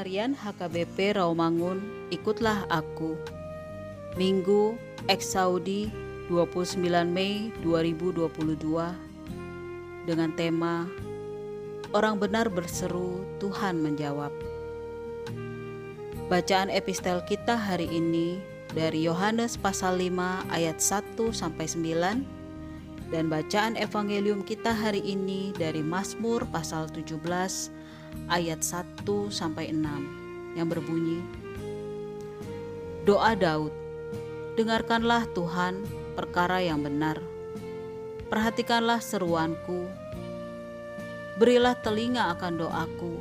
Harian HKBP Rawamangun, ikutlah aku. Minggu, Eksaudi 29 Mei 2022 dengan tema Orang benar berseru, Tuhan menjawab. Bacaan epistel kita hari ini dari Yohanes pasal 5 ayat 1 sampai 9 dan bacaan evangelium kita hari ini dari Mazmur pasal 17 ayat 1 sampai 6 yang berbunyi Doa Daud Dengarkanlah Tuhan perkara yang benar. Perhatikanlah seruanku. Berilah telinga akan doaku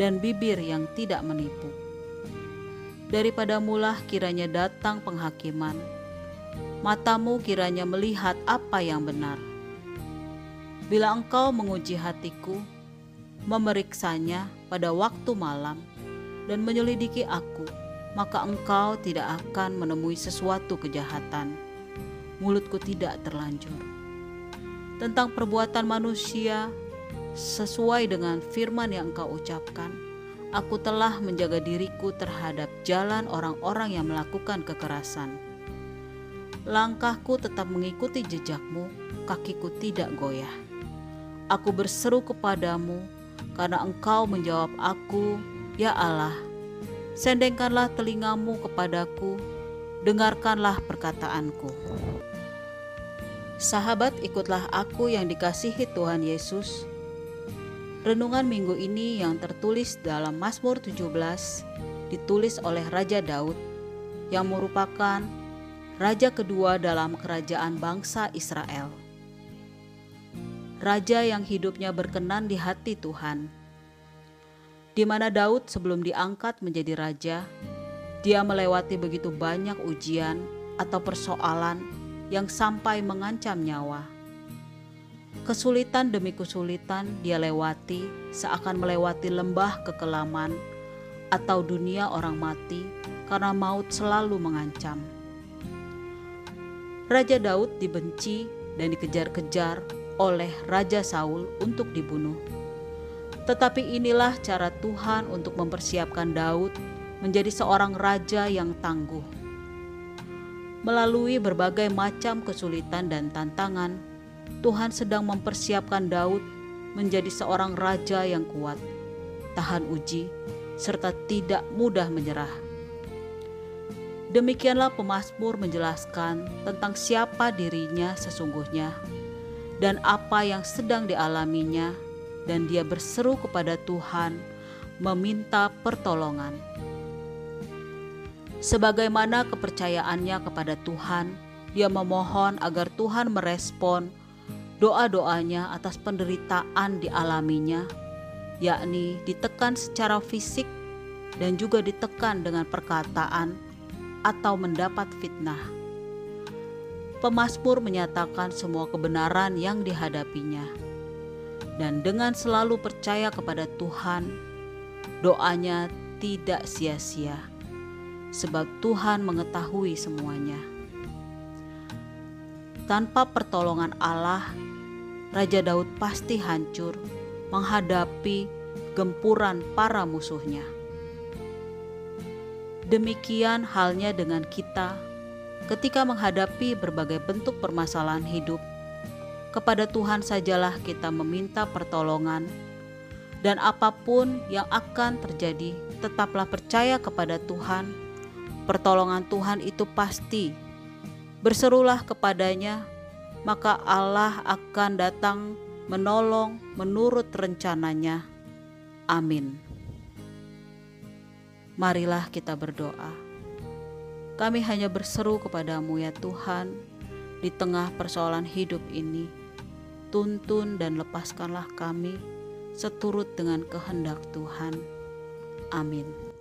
dan bibir yang tidak menipu. Daripada mulah kiranya datang penghakiman. Matamu kiranya melihat apa yang benar. Bila engkau menguji hatiku, memeriksanya pada waktu malam dan menyelidiki aku, maka engkau tidak akan menemui sesuatu kejahatan. Mulutku tidak terlanjur. Tentang perbuatan manusia, sesuai dengan firman yang engkau ucapkan, aku telah menjaga diriku terhadap jalan orang-orang yang melakukan kekerasan. Langkahku tetap mengikuti jejakmu, kakiku tidak goyah. Aku berseru kepadamu, karena engkau menjawab aku, Ya Allah, sendengkanlah telingamu kepadaku, dengarkanlah perkataanku. Sahabat, ikutlah aku yang dikasihi Tuhan Yesus. Renungan minggu ini yang tertulis dalam Mazmur 17 ditulis oleh Raja Daud yang merupakan raja kedua dalam kerajaan bangsa Israel raja yang hidupnya berkenan di hati Tuhan. Di mana Daud sebelum diangkat menjadi raja, dia melewati begitu banyak ujian atau persoalan yang sampai mengancam nyawa. Kesulitan demi kesulitan dia lewati seakan melewati lembah kekelaman atau dunia orang mati karena maut selalu mengancam. Raja Daud dibenci dan dikejar-kejar oleh Raja Saul untuk dibunuh. Tetapi inilah cara Tuhan untuk mempersiapkan Daud menjadi seorang raja yang tangguh. Melalui berbagai macam kesulitan dan tantangan, Tuhan sedang mempersiapkan Daud menjadi seorang raja yang kuat, tahan uji, serta tidak mudah menyerah. Demikianlah pemazmur menjelaskan tentang siapa dirinya sesungguhnya dan apa yang sedang dialaminya, dan dia berseru kepada Tuhan, meminta pertolongan. Sebagaimana kepercayaannya kepada Tuhan, dia memohon agar Tuhan merespon doa-doanya atas penderitaan dialaminya, yakni ditekan secara fisik dan juga ditekan dengan perkataan atau mendapat fitnah Pemasmur menyatakan semua kebenaran yang dihadapinya. Dan dengan selalu percaya kepada Tuhan, doanya tidak sia-sia, sebab Tuhan mengetahui semuanya. Tanpa pertolongan Allah, Raja Daud pasti hancur menghadapi gempuran para musuhnya. Demikian halnya dengan kita ketika menghadapi berbagai bentuk permasalahan hidup. Kepada Tuhan sajalah kita meminta pertolongan, dan apa pun yang akan terjadi, tetaplah percaya kepada Tuhan. Pertolongan Tuhan itu pasti. Berserulah kepadanya, maka Allah akan datang menolong menurut rencananya. Amin. Marilah kita berdoa. Kami hanya berseru kepadamu ya Tuhan, di tengah persoalan hidup ini. Tuntun dan lepaskanlah kami seturut dengan kehendak Tuhan. Amin.